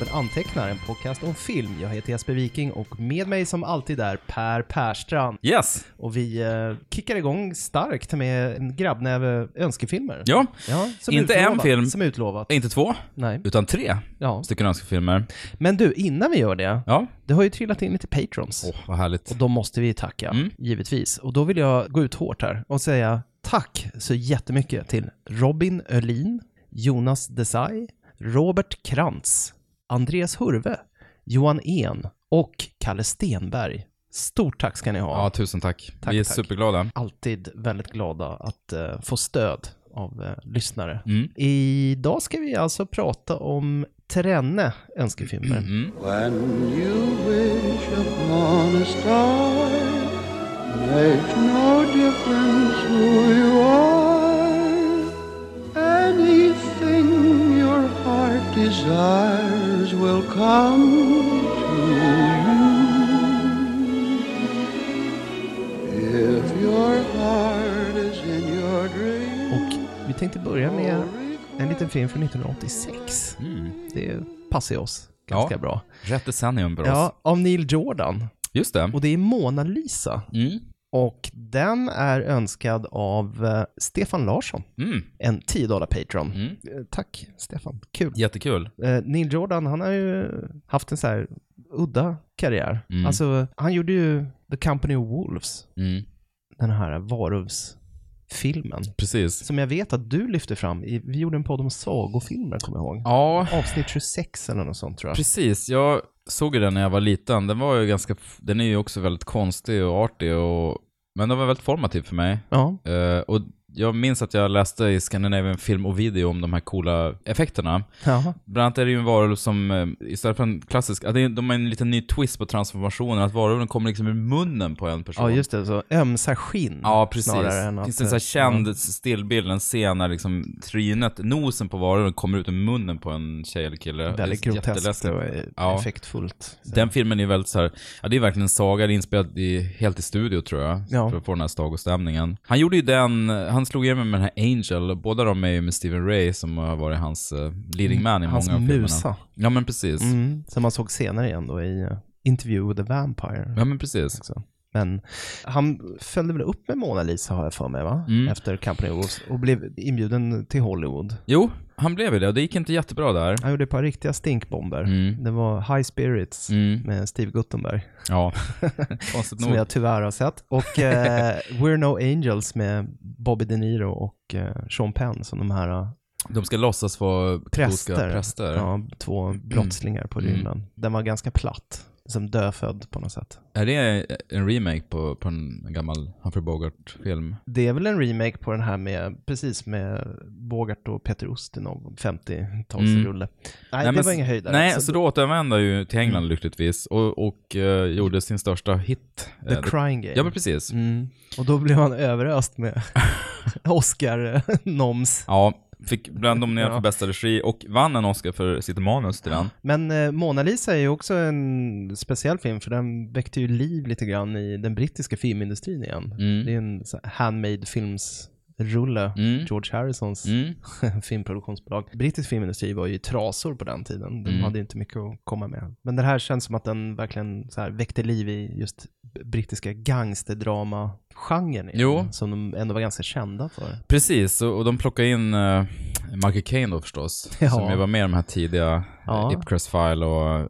Intresseklubben Antecknar, en podcast om film. Jag heter Jesper Viking och med mig som alltid är Per Perstrand. Yes! Och vi eh, kickar igång starkt med en grabbnäve önskefilmer. Ja, Ja, Inte en utlovat, film. Som utlovat. inte två, Nej. utan tre Ja. stycken önskefilmer. Men du, innan vi gör det, Ja, det har ju trillat in lite patrons. åh vad härligt. Och de måste vi tacka, Mm. givetvis. Och då vill jag gå ut hårt här och säga tack så jättemycket till Robin Öhlin, Jonas Desai, Robert Krantz, Andreas Hurve, Johan En och Kalle Stenberg. Stort tack ska ni ha. Ja, tusen tack. Tack, Vi är tack. superglada. Alltid väldigt glada att eh, få stöd av eh, lyssnare. Mm. Idag ska vi alltså prata om Trenne önskefilmer. Mm. When you wish upon a star, makes no difference who you are. Anything desires will come to you. If your heart is in your dream. Och vi tänkte börja med en liten film från 1986. Mm. Det passar ju oss ganska Ja. bra. Rätt decennium för oss. Ja, av Neil Jordan. Just det. Och det är Mona Lisa. Mm. Och den är önskad av eh, Stefan Larsson, Mm. en 10 dollar patron. Mm. Eh, Tack Stefan, kul. Jättekul. Eh, Neil Jordan, han har ju haft en så här udda karriär. Mm. Alltså, han gjorde ju The Company of Wolves, Mm. den här varulvsfilmen. Precis. Som jag vet att du lyfte fram, i, vi gjorde en podd om sagofilmer, kommer jag ihåg. Ja, Avsnitt 26 eller något sånt tror jag. precis. Jag såg ju den när jag var liten. Den var ju ganska, den är ju också väldigt konstig och artig och, men den var väldigt formativ för mig. Ja, Eh, och jag minns att jag läste i Scandinavian Film och Video om de här coola effekterna. Jaha. Bland annat är det ju en varulv som, eh, istället för en klassisk, att det är, de har en liten ny twist på transformationen, att varulven kommer liksom ur munnen på en person. ja, just det. Så ömsa skinn. Ja, precis. Snarare än Det finns en sån här eh, känd stillbild, en scen när liksom trynet, nosen på varulven kommer ut ur munnen på en tjej eller kille. väldigt groteskt och eh, Ja. effektfullt. Så. Den filmen är väldigt så här, ja det är verkligen en saga, det är inspelad i, helt i studio tror jag, Ja. för att få den här sagostämningen. Han gjorde ju den, han slog igenom med den här Angel, båda de är ju med Steven Ray som har varit hans uh, leading man i Hans många av filmerna. musa. Ja men precis. Mm, som man såg senare igen då i uh, Interview with the Vampire. Ja men precis. Också. Men han följde väl upp med Mona Lisa har jag för mig va? Mm. Efter Company Wolves och blev inbjuden till Hollywood. Jo, han blev ju det och det gick inte jättebra där. Han gjorde ett par riktiga stinkbomber. Mm. Det var High Spirits Mm. med Steve Guttenberg. Ja, konstigt Som nog. jag tyvärr har sett. Och eh, We're No Angels med Bobby De Niro och eh, Sean Penn som de här eh, De ska låtsas vara präster. präster. Ja, två brottslingar på Mm. rymden. Den var ganska platt. Som dödfödd på något sätt. Är det en remake på, på en gammal Humphrey Bogart-film? Det är väl en remake på den här med, precis med Bogart och Peter Ustinov, 50-talsrulle. Nej, det men var inga höjdare. Nej, så, då återvände ju till England Mm. lyckligtvis och, och eh, gjorde sin största hit. The Eh, Crying Game. Ja, men precis. Mm. Och då blev han överöst med Oscar-noms. Ja, fick bland nominerad Ja. för bästa regi och vann en Oscar för sitt manus till den. Men eh, Mona Lisa är ju också en speciell film för den väckte ju liv lite grann i den brittiska filmindustrin igen. Mm. Det är en handmade films rulle, Mm. George Harrisons Mm. filmproduktionsbolag. Brittisk filmindustri var ju trasor på den tiden. De Mm. hade inte mycket att komma med. Men det här känns som att den verkligen så här väckte liv i just brittiska gangsterdrama-genren Jo. som de ändå var ganska kända för. Precis, och, och de plockade in uh, Michael Caine då förstås. Ja. Som ju var med i de här tidiga Ja. Ipcrest File och... eh,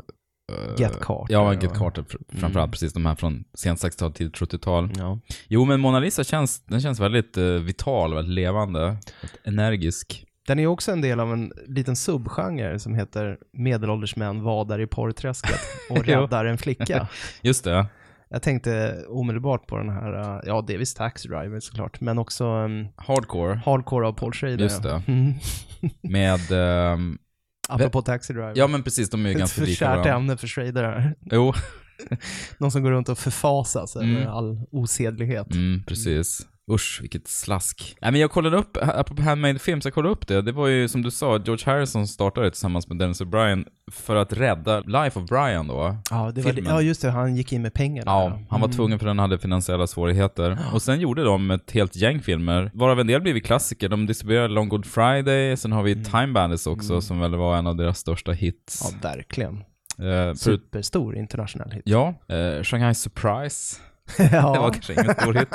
Get Carter Ja, Get och- Carter fr- framförallt. Mm. Precis, de här från sent 60-tal, tidigt 70-tal. Ja. Jo, men Mona Lisa känns, den känns väldigt eh, vital, väldigt levande, väldigt energisk. Den är också en del av en liten subgenre som heter medelålders män vadar i porrträsket och räddar en flicka. Just det. Jag tänkte omedelbart på den här, uh, ja det är visst Taxi Driver såklart, men också um, Hardcore. Hardcore av Paul Schrader. Just det. Mm. Med... ehm, Apropå Taxi Driver. ja, men precis, de är ju Ett ganska lika varandra. ämne för Schrader här. Jo, Någon som går runt och förfasas Mm. över all osedlighet. mm, precis. Usch, vilket slask. Nej men jag kollade upp, apropå Handmade Films, jag kollade upp det. Det var ju som du sa, George Harrison startade tillsammans med Dennis O'Brien för att rädda Life of Brian då. Ja, det var, Filmen. ja, just det. Han gick in med pengar där. Ja, han var Mm. tvungen för den hade finansiella svårigheter. Och sen gjorde de ett helt gäng filmer, varav en del blivit klassiker. De distribuerade Long Good Friday, sen har vi Time Bandits också, som väl var en av deras största hits. Mm. Ja, verkligen. Eh, Superstor internationell hit. ja, eh, Shanghai Surprise. ja. Det var kanske ingen stor hit.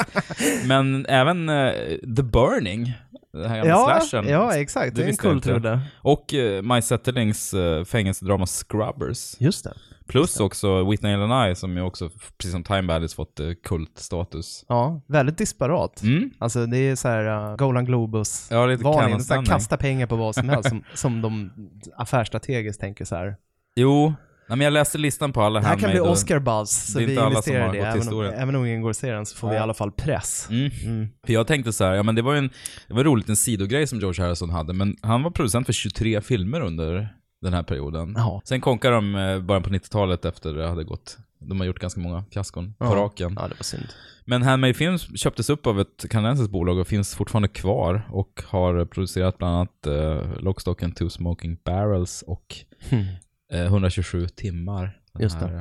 Men även eh, The Burning, den här gamla ja, slashern. ja, exakt. Det Det är en kultrulle. Och uh, Maj Zetterlings uh, fängelsedrama Scrubbers. Just det. Plus också Whitney and I som ju också, precis som Time Bandits, fått uh, kultstatus. Ja, väldigt disparat. Mm. Alltså det är så här uh, Golan Globus Ja, lite varning. Så här, kasta pengar på vad som helst som, som de affärsstrategiskt tänker så här. Jo, nej, men jag läste listan på alla Det här kan bli och- Oscar buzz, så vi investerar i det. Även om, även om ingen går att se den så får vi i alla fall press. Mm. Mm. För jag tänkte så här, ja men det var ju en, det var roligt en sidogrej som George Harrison hade, men han var producent för 23 filmer under den här perioden. Ja. Sen konkade de eh, början på 90-talet efter det hade gått. De har gjort ganska många fiaskon på Ja. raken. Ja, det var synd. Men Handmade Films köptes upp av ett kanadensiskt bolag och finns fortfarande kvar och har producerat bland annat uh, Lockstock and Two Smoking Barrels och Hmm. Eh, 127 timmar. Den Just det. här,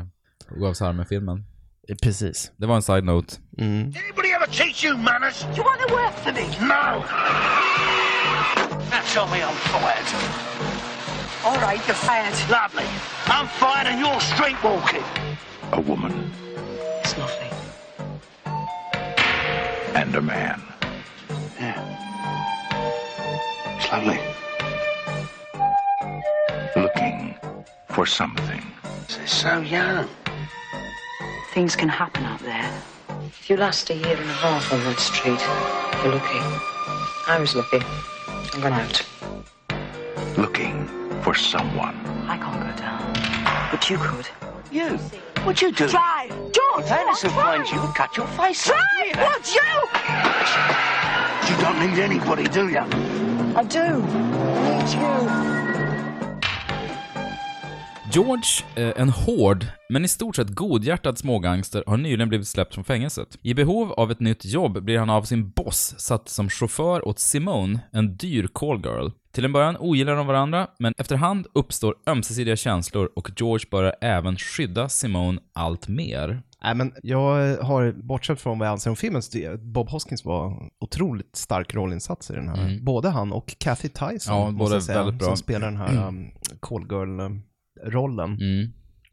eh, Oavs Arme-filmen. Precis. Det var en side-note. Mm. Anybody ever teach you manners? Do you want to work for me? No. Now tell me I'm fired. All right, you're fired. Lovely. I'm fired and you're street walking. A woman It's lovely. and a man. Yeah. It's lovely. For something. She's so young. Things can happen out there. If you last a year and a half on that street, you're lucky. I was lucky. I got out. Looking for someone. I can't go down. But you could. You. What'd you do? Try! George! If Anderson finds you, would cut your face off. Try! Would you? You don't need anybody, do you? I do. I need you. George, eh, en hård, men i stort sett godhjärtad smågangster, har nyligen blivit släppt från fängelset. I behov av ett nytt jobb blir han av sin boss satt som chaufför åt Simone, en dyr callgirl. Till en början ogillar de varandra, men efterhand uppstår ömsesidiga känslor och George börjar även skydda Simone allt mer. Nej, men jag har, bortsett från vad jag anser om filmen, så Bob Hoskins var otroligt stark rollinsats i den här. Både han och Kathy Tyson, Mm. Ja, båda säga, väldigt bra. som spelar den här um, call girl-rollen. Mm.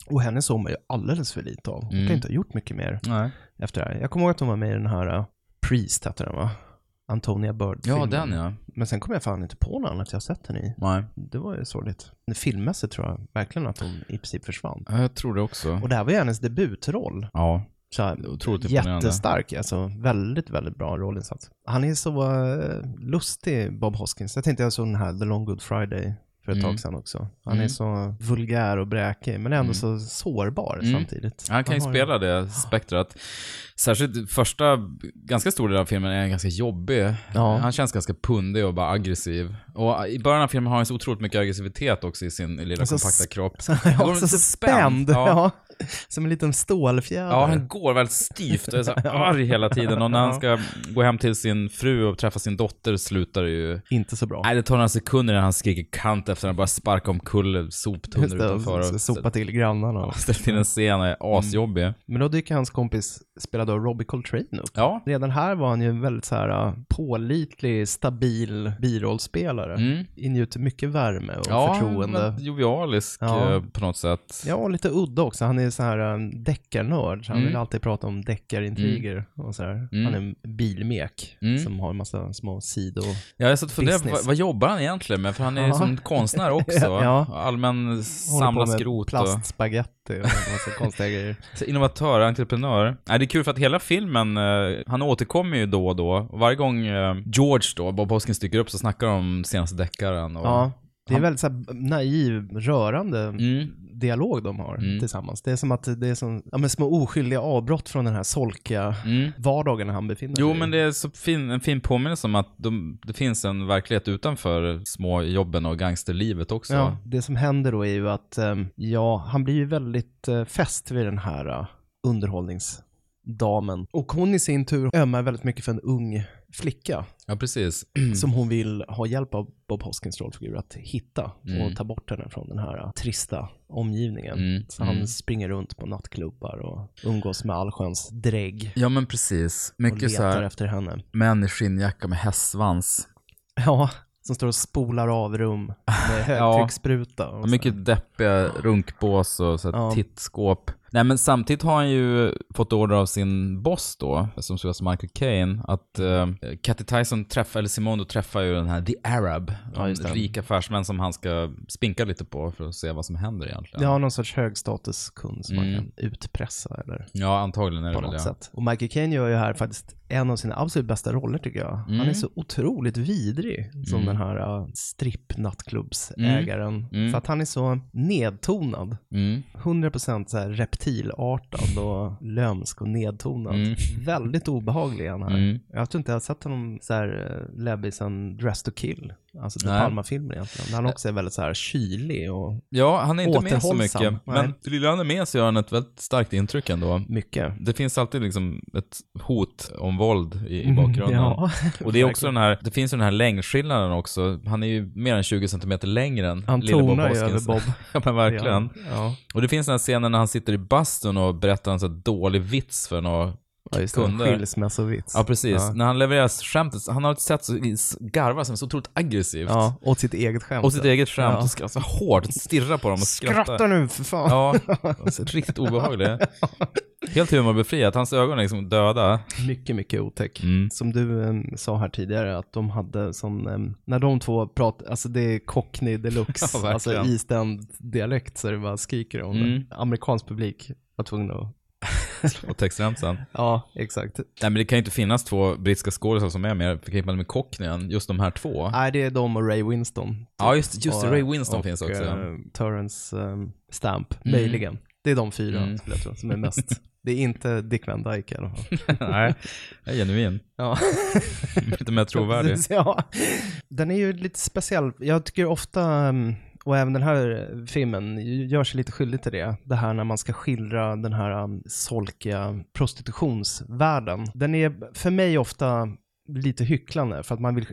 Och henne såg man ju alldeles för lite av. Hon Mm. kan inte ha gjort mycket mer Nej. efter det här. Jag kommer ihåg att hon var med i den här uh, Priest, hette den va? Antonia Bird Ja, den ja. Men sen kommer jag fan inte på något annat jag sett henne i. Nej. Det var ju sorgligt. Filmmässigt tror jag verkligen att hon i princip försvann. Ja, Jag tror det också. Och det här var ju hennes debutroll. Ja. Så här, Otroligt jättestark, alltså väldigt, väldigt bra rollinsats. Han är så uh, lustig, Bob Hoskins. Jag tänkte jag såg den här The Long Good Friday för ett Mm. tag sedan också. Han Mm. är så vulgär och bräkig, men ändå Mm. så sårbar Mm. samtidigt. Han kan ju spela det spektrat. Särskilt första, ganska stor del av filmen är ganska jobbig. Ja. Han känns ganska pundig och bara aggressiv. Och i början av filmen har han så otroligt mycket aggressivitet också i sin lilla Alltså, kompakta kropp. Så, ja, så, så spänd. ja. Ja. Som en liten stålfjäder. Ja, han går väldigt styvt och är så arg hela tiden. Och när han ska gå hem till sin fru och träffa sin dotter slutar det ju... Inte så bra. Nej, det tar några sekunder när han skriker kant efter att han bara sparkar omkull soptunnor utanför. och sopa till grannarna. och ställer till en scen och är asjobbig. Men då dyker hans kompis, spelad av Robbie Coltrane upp. Ja. Redan här var han ju en väldigt så här uh, pålitlig, stabil birollspelare. Mm. Ingjuter mycket värme och Ja, förtroende. väldigt jovialisk Ja. eh, på något sätt. Ja, och lite udda också. Han är så här en deckarnörd. så Han Mm. vill alltid prata om deckarintriger och så här. Mm. Han är en bilmek Mm. som har en massa små sidor. Ja, jag satt och funderade på vad, vad jobbar han egentligen med? För han är ju som konstnär också. Ja. Allmän Håller samla på med skrot och Plastspagetti och massa konstiga grejer. så innovatör, entreprenör. Nej, det är kul för att hela filmen, eh, han återkommer ju då och då. Och varje gång eh, George då, Bob Hoskins dyker upp så snackar de om senaste deckaren. Och, Ja, det är Han- väldigt så här naiv, rörande Mm. dialog de har Mm. tillsammans. Det är som att det är som, ja, men små oskyldiga avbrott från den här solkiga Mm. vardagen han befinner sig Jo, i. men det är så fin, en fin påminnelse om att de, det finns en verklighet utanför små jobben och gangsterlivet också. Ja, det som händer då är ju att, ehm, ja, han blir ju väldigt uh, fäst vid den här uh, damen. Och hon i sin tur ömmar väldigt mycket för en ung flicka Ja, precis. som hon vill ha hjälp av Bob Hoskins rollfigur att hitta Mm. och ta bort henne från den här uh, trista omgivningen. Mm, Så han mm. springer runt på nattklubbar och umgås med allsköns drägg Ja, men precis. och Mycket så letar här efter henne. män i skinnjacka med hästsvans. Ja, som står och spolar av rum med högtrycksspruta. och Och så. mycket deppiga runkbås och så här Ja. tittskåp. Nej men samtidigt har han ju fått order av sin boss då, som spelas Michael Caine, att uh, Katty Tyson träffar, eller Simondo träffar ju den här The Arab, Ja, en rik affärsmän som han ska spinka lite på för att se vad som händer egentligen. Ja, någon sorts högstatuskund som Mm. man kan utpressa eller Ja, antagligen är det på väl något det. sätt. Och Michael Caine gör ju här faktiskt en av sina absolut bästa roller tycker jag. Han Mm. är så otroligt vidrig som Mm. den här uh, strippnattklubbsägaren. Mm. För att han är så nedtonad. Mm. 100% så här reptilartad och lömsk och nedtonad. Mm. Väldigt obehaglig är han här. Mm. Jag tror inte jag har sett honom så här uh, läbbig sen Dress to kill. Alltså De Nej. Palma-filmer egentligen. Han också är väldigt så här kylig och Ja, han är inte med så mycket. Men lilla han är med så gör han ett väldigt starkt intryck ändå. mycket. Det finns alltid liksom ett hot om våld i, i bakgrunden. Ja, Och det är också den här, det finns ju den här längdskillnaden också. Han är ju mer än 20 cm längre än Han lille Bob Hoskins. över Bob. ja men verkligen. Ja, Och det finns den här scenen när han sitter i bastun och berättar en så dålig vits för några ja just det. kunder. Skilsmässovits. Ja precis. Ja. När han levererar skämtet, han har ett sätt så garvar som är så otroligt aggressivt. Ja, åt sitt eget skämt. Och sitt eget skämt Ja. och skrattar så hårt, stirrar på dem och skrattar. Skratta nu för fan. Ja, riktigt obehaglig. Helt humorbefriat, hans ögon är liksom döda. Mycket, mycket otäck. Mm. Som du em, sa här tidigare, att de hade sån, em, när de två pratar, alltså det är cockney deluxe, Ja, verkligen. alltså East End-dialekt så det bara skriker om Mm. det. Amerikansk publik var tvungen att, Och textremsan. ja exakt. Nej men det kan ju inte finnas två brittiska skådespelare som är mer förknippade med Cockney än just de här två. Nej, det är de och Ray Winston. Ja just, just Och- Ray Winston och, finns också. eh, Terrence em, Stamp, Mm. möjligen. Det är de fyra, Mm. skulle jag tro, som är mest. Det är inte Dick Van Dyke i alla fall. Nej, jag är genuin. Ja. Lite mer trovärdig. Ja. Den är ju lite speciell. Jag tycker ofta, um, och även den här filmen gör sig lite skyldig till det. Det här när man ska skildra den här um, solkiga prostitutionsvärlden. Den är för mig ofta lite hycklande för att man vill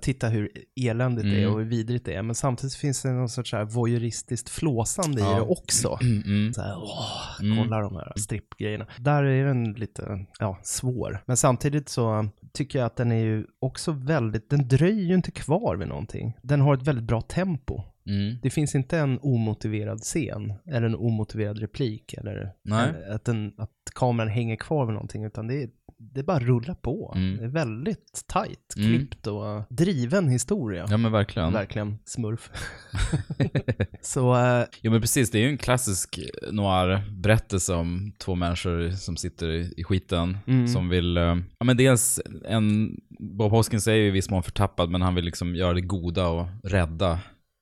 titta hur eländigt det är Mm. och hur vidrigt det är. Men samtidigt finns det någon sorts här voyeuristiskt flåsande i Ja. det också. Mm, mm. Så här, åh, Mm. kolla de här strippgrejerna. Där är den lite, ja, svår. Men samtidigt så tycker jag att den är ju också väldigt, den dröjer ju inte kvar vid någonting. Den har ett väldigt bra tempo. Mm. Det finns inte en omotiverad scen eller en omotiverad replik eller Nej. att, den, att kameran hänger kvar vid någonting utan det är, det bara rullar på. Mm. Det är väldigt tajt, Mm. klippt och driven historia. Ja men verkligen. Verkligen smurf. så eh, Jo men precis, det är ju en klassisk noir-berättelse om två människor som sitter i skiten, Mm. som vill, eh, ja men dels en, Bob Hoskins är ju i viss mån förtappad, men han vill liksom göra det goda och rädda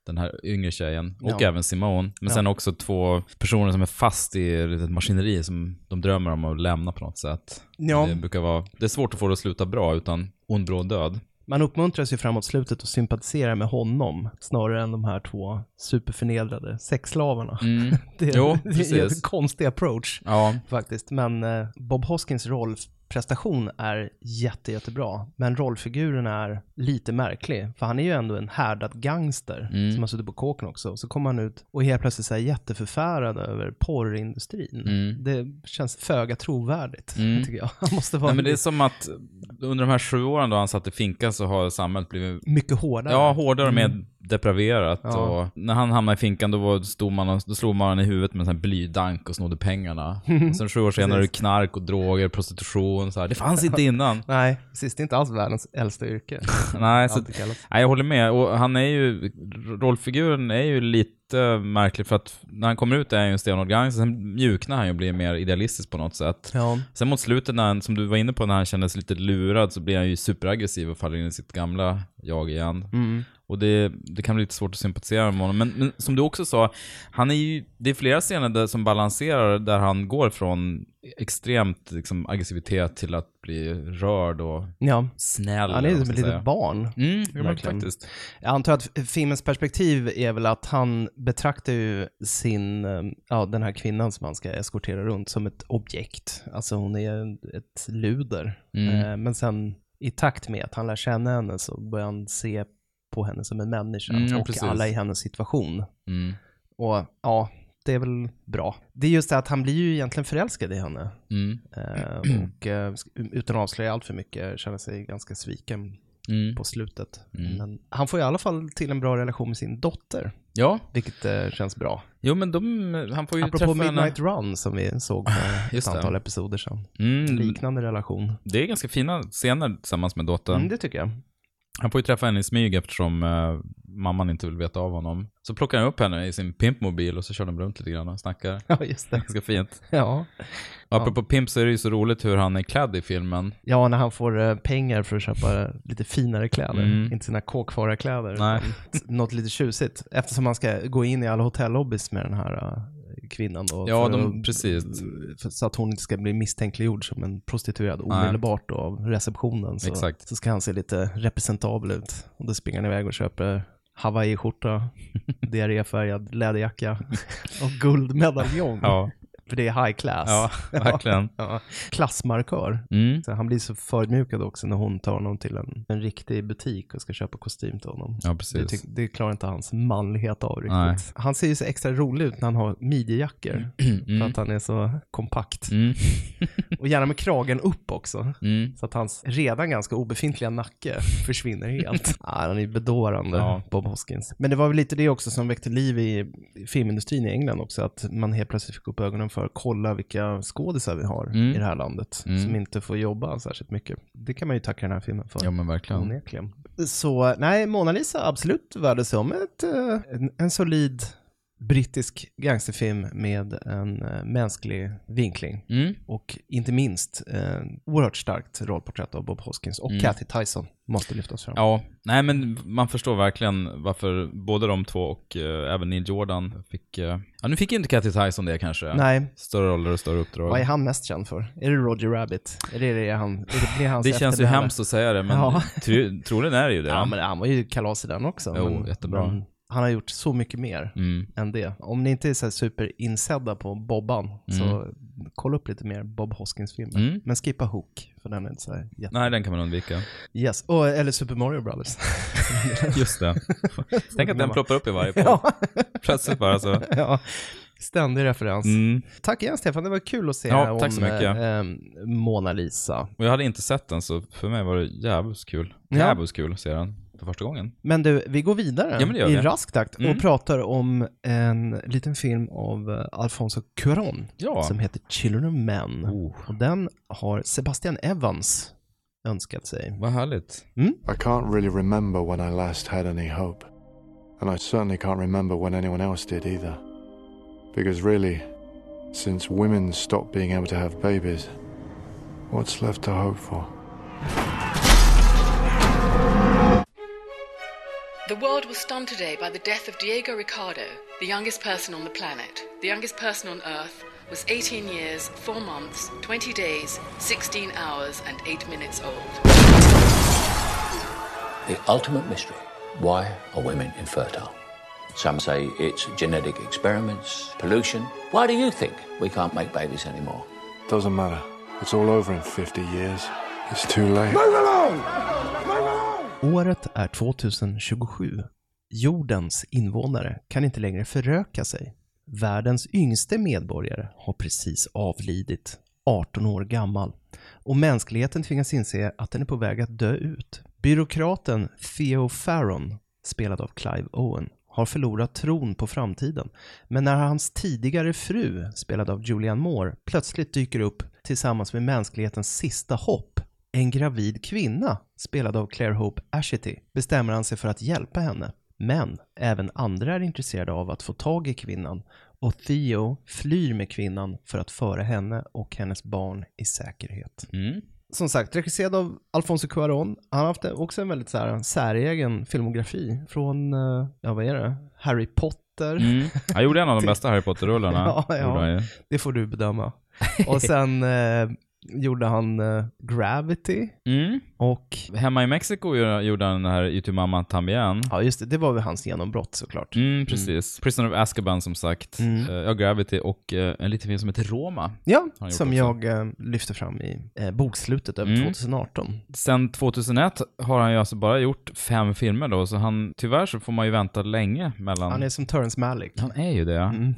den här yngre tjejen, och Ja. även Simone. Men Ja. sen också två personer som är fast i ett maskineri som de drömmer om att lämna på något sätt. Ja. Det brukar vara, det är svårt att få det att sluta bra utan ond, bråd död. Man uppmuntras ju framåt slutet och sympatiserar med honom snarare än de här två superförnedrade sexslavarna. Mm. Det är, Jo, det är en konstig approach Ja, faktiskt. Men eh, Bob Hoskins rollprestation är jätte, jättebra. Men rollfiguren är lite märklig. För han är ju ändå en härdad gangster Mm. som har suttit på kåken också. Så kommer han ut och helt plötsligt så här jätteförfärad över porrindustrin. Mm. Det känns föga trovärdigt, Mm. tycker jag. Han måste vara Nej, men det är som att under de här sju åren då han satt i finkan så har samhället blivit mycket hårdare. Ja, hårdare och mer Mm. depraverat. Ja. Och när han hamnade i finkan då, var, stod man och, då slog man honom i huvudet med en sån här blydank och snodde pengarna. Och sen sju år senare är det knark och droger, prostitution. Så här. Det fanns inte innan. Nej, precis. Det är inte alls världens äldsta yrke. Nej, så, nej, jag håller med. Och han är ju, rollfiguren är ju lite märklig för att när han kommer ut är han ju en stenhård gangster, sen mjuknar han ju och blir mer idealistisk på något sätt. Ja. Sen mot slutet, när han, som du var inne på, när han känner sig lite lurad så blir han ju superaggressiv och faller in i sitt gamla jag igen. Mm. Och det, det kan bli lite svårt att sympatisera med honom. Men, men som du också sa, han är ju, det är flera scener där, som balanserar där han går från extremt liksom, aggressivitet till att bli rörd och Ja, snäll. han är som ett litet barn. Mm, Verkligen. faktiskt. Jag antar att filmens perspektiv är väl att han betraktar ju sin, eh, ja den här kvinnan som han ska eskortera runt som ett objekt. Alltså hon är ett luder. Mm. Eh, Men sen i takt med att han lär känna henne så börjar han se på henne som en människa Mm, och precis. alla i hennes situation. Mm. Och ja, det är väl bra. Det är just det att han blir ju egentligen förälskad i henne. Mm. Eh, och utan att avslöja allt för mycket känner sig ganska sviken Mm. på slutet. Mm. Men han får i alla fall till en bra relation med sin dotter, Ja, vilket eh, känns bra. jo men de, han får ju Apropå träffa Midnight henne. Run som vi såg för ett Just det. antal episoder sedan. Mm, Liknande relation. det är ganska fina scener tillsammans med dottern. Mm, det tycker jag. Han får ju träffa henne i smyg eftersom eh, mamman inte vill veta av honom. Så plockar han upp henne i sin pimpmobil och så kör de runt lite grann och snackar. Ja, just det. Ganska fint. Ja. Och apropå pimp så är det ju så roligt hur han är klädd i filmen. ja, när han får eh, pengar för att köpa lite finare kläder. Mm. Inte sina kåkfararkläder. Nej. utan Något lite tjusigt. Eftersom han ska gå in i alla hotellobbys med den här eh, kvinnan då. Ja, de- att- precis. Så att hon inte ska bli misstänkliggjord som en prostituerad omedelbart då av receptionen. Så, Exakt. så ska han se lite representabel ut. Och då springer han iväg och köper Hawaii-skjorta, diarréfärgad läderjacka och guldmedaljong. Ja, För det är high class. ja verkligen. Ja. Klassmarkör. Mm. Så han blir så förödmjukad också när hon tar honom till en, en riktig butik och ska köpa kostym till honom. Ja, Det, precis. tyck- det klarar inte hans manlighet av riktigt. Nej. Han ser ju så extra rolig ut när han har midjejackor. För Mm. att han är så kompakt. Mm. Och gärna med kragen upp också. Mm. Så att hans redan ganska obefintliga nacke försvinner helt. ja, han är bedårande, Ja. Bob Hoskins. Men det var väl lite det också som väckte liv i filmindustrin i England också. Att man helt plötsligt fick upp ögonen för att kolla vilka skådisar vi har Mm. i det här landet. Mm. Som inte får jobba särskilt mycket. Det kan man ju tacka den här filmen för. Ja, men verkligen. Onekligen. Så nej, Mona Lisa absolut värd att se om ett, eh, en, en solid brittisk gangsterfilm med en eh, mänsklig vinkling. Mm. Och inte minst eh, oerhört starkt rollporträtt av Bob Hoskins och Mm. Kathy Tyson måste lyftas fram. Ja, nej men man förstår verkligen varför både de två och eh, även Neil Jordan fick... eh, ja, nu fick ju inte Kathy Tyson det kanske. Nej, Större roller och större uppdrag. vad är han mest känd för? Är det Roger Rabbit? Är det det han, är det, hans det känns ju hemskt att säga det, men Ja. tro, troligen är det ju det. Ja, men han var ju kalas i den också. Jo, men, jättebra. Men han har gjort så mycket mer. Mm. än det. Om ni inte är så superinsedda på Bobban, så kolla upp lite mer Bob Hoskins-filmer. Mm. Men skippa Hook, för den är inte så här jätte... Nej, den kan man undvika. Yes, och, eller Super Mario Brothers. Just det. Tänk att den ploppar upp i varje på. ja, Plötsligt bara så. ja, ständig referens. Mm. Tack igen Stefan, det var kul att se Ja, om tack så mycket. eh, eh, Mona Lisa. Och jag hade inte sett den, så för mig var det jävligt kul. Ja. Jävligt kul att se den för första gången. Men du, vi går vidare Ja, i vi. rask takt Mm. och pratar om en liten film av eh, Alfonso Cuarón Ja. som heter Children of Men. Oh, Och den har Sebastian Evans önskat sig. vad härligt. I can't really remember when I last had any hope. And I certainly can't remember when anyone else did either. Because really, since women stopped being able to have babies, what's left to hope for? The world was stunned today by the death of Diego Ricardo, the youngest person on the planet. The youngest person on Earth was 18 years, 4 months, 20 days, 16 hours, and 8 minutes old. The ultimate mystery why are women infertile? Some say it's genetic experiments, pollution. Why do you think we can't make babies anymore? Doesn't matter. It's all over in 50 years. It's too late. Året är 2027. Jordens invånare kan inte längre föröka sig. Världens yngste medborgare har precis avlidit, 18 år gammal. Och mänskligheten tvingas inse att den är på väg att dö ut. Byråkraten Theo Farron, spelad av Clive Owen, har förlorat tron på framtiden. Men när hans tidigare fru, spelad av Julianne Moore, plötsligt dyker upp tillsammans med mänsklighetens sista hopp, en gravid kvinna, spelad av Claire Hope Ashity, bestämmer han sig för att hjälpa henne. Men även andra är intresserade av att få tag i kvinnan och Theo flyr med kvinnan för att föra henne och hennes barn i säkerhet. Mm. som sagt, regisserad av Alfonso Cuarón. Han har haft också en väldigt så här, säregen filmografi. Från, eh, ja vad är det? Harry Potter. Mm. Han gjorde en av de bästa Harry Potter-rullarna. Ja, ja. Det får du bedöma. Och sen eh, gjorde han eh, Gravity. Mm. Och Hemma i Mexiko gjorde han den här YouTube Mamma Tambien. ja, just det, det var väl hans genombrott såklart. Mm, precis. Prisoner of Azkaban som sagt. Mm. Eh, ja, Gravity och eh, en liten film som heter Roma. Ja, som också. jag lyfte fram i bokslutet över Mm. 2018. Sen 2001 har han ju alltså bara gjort fem filmer då, så han, tyvärr så får man ju vänta länge mellan... Han är som Terrence Malick. Han är ju det. Mm.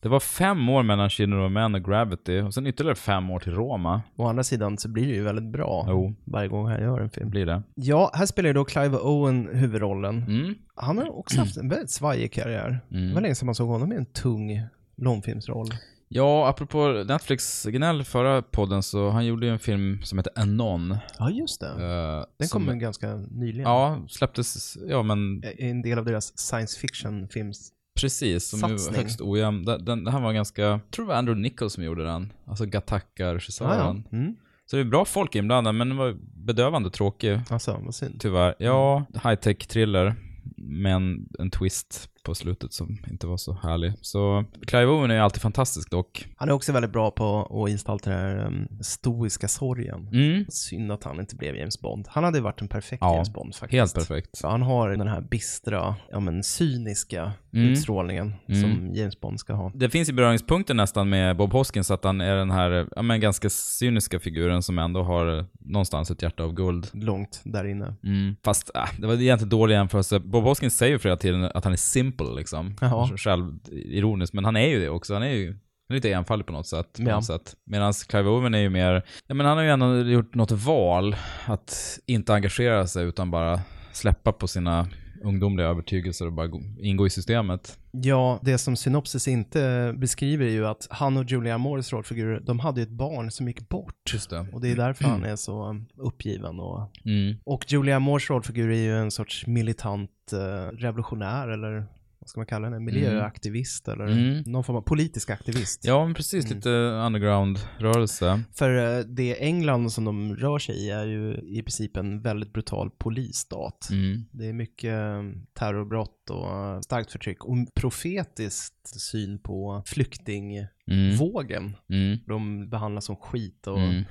Det var fem år mellan Children of Men och Gravity, och sen ytterligare fem år till Roma. Å andra sidan så blir det ju väldigt bra Jo. varje gång han gör en film. Blir det. Ja, här spelar ju då Clive Owen huvudrollen. Mm. Han har också haft en väldigt svajig karriär. Det var länge sedan man såg honom i en tung långfilmsroll. Ja, apropå Netflix-gnäll förra podden, så han gjorde ju en film som heter Anon. Ja, just det. eh, Den som- kom ganska nyligen. Ja, släpptes, ja men En del av deras science fiction-films. Precis, som Satsning. högst ojämn. Den, den, den här var ganska, jag tror det var Andrew Nichols som gjorde den. Alltså Gattaca-regissören. Ja, ja. Mm. Så det är bra folk inblandade, men den var bedövande tråkig. Alltså, vad synd. Tyvärr. Ja, Mm. high-tech thriller. Men en twist på slutet som inte var så härlig. Så Clive Owen är alltid fantastisk dock. Han är också väldigt bra på att gestalta den här um, stoiska sorgen. Mm. Synd att han inte blev James Bond. Han hade varit en perfekt Ja, James Bond faktiskt. Helt perfekt. Så han har den här bistra, ja men cyniska Mm. utstrålningen Mm. som James Bond ska ha. Det finns ju beröringspunkter nästan med Bob Hoskins, att han är den här ja, men ganska cyniska figuren som ändå har någonstans ett hjärta av guld. Långt där inne. Mm. Fast äh, det var egentligen dålig jämförelse. Bob Hoskins säger ju flera tiden att han är simple liksom. Jaha. Själv ironisk, men han är ju det också. Han är ju han är lite enfaldig på något sätt. På Ja. något sätt. Medan Clive Owen är ju mer, ja men han har ju ändå gjort något val att inte engagera sig utan bara släppa på sina ungdomliga övertygelser och bara gå- ingå i systemet. Ja, det som synopsis inte beskriver är ju att han och Julia Moores rollfigurer, de hade ju ett barn som gick bort. Just det. Och det är därför han är så um, uppgiven. Och, Mm. och Julia Moores rollfigur är ju en sorts militant eh, revolutionär eller ska man kalla henne? Miljöaktivist eller Mm. någon form av politisk aktivist. Ja, men precis. Mm. Lite underground-rörelse. För eh, det England som de rör sig i är ju i princip en väldigt brutal polisstat. Mm. Det är mycket eh, terrorbrott och starkt förtryck och profetiskt syn på flyktingvågen. Mm. De behandlas som skit och Mm.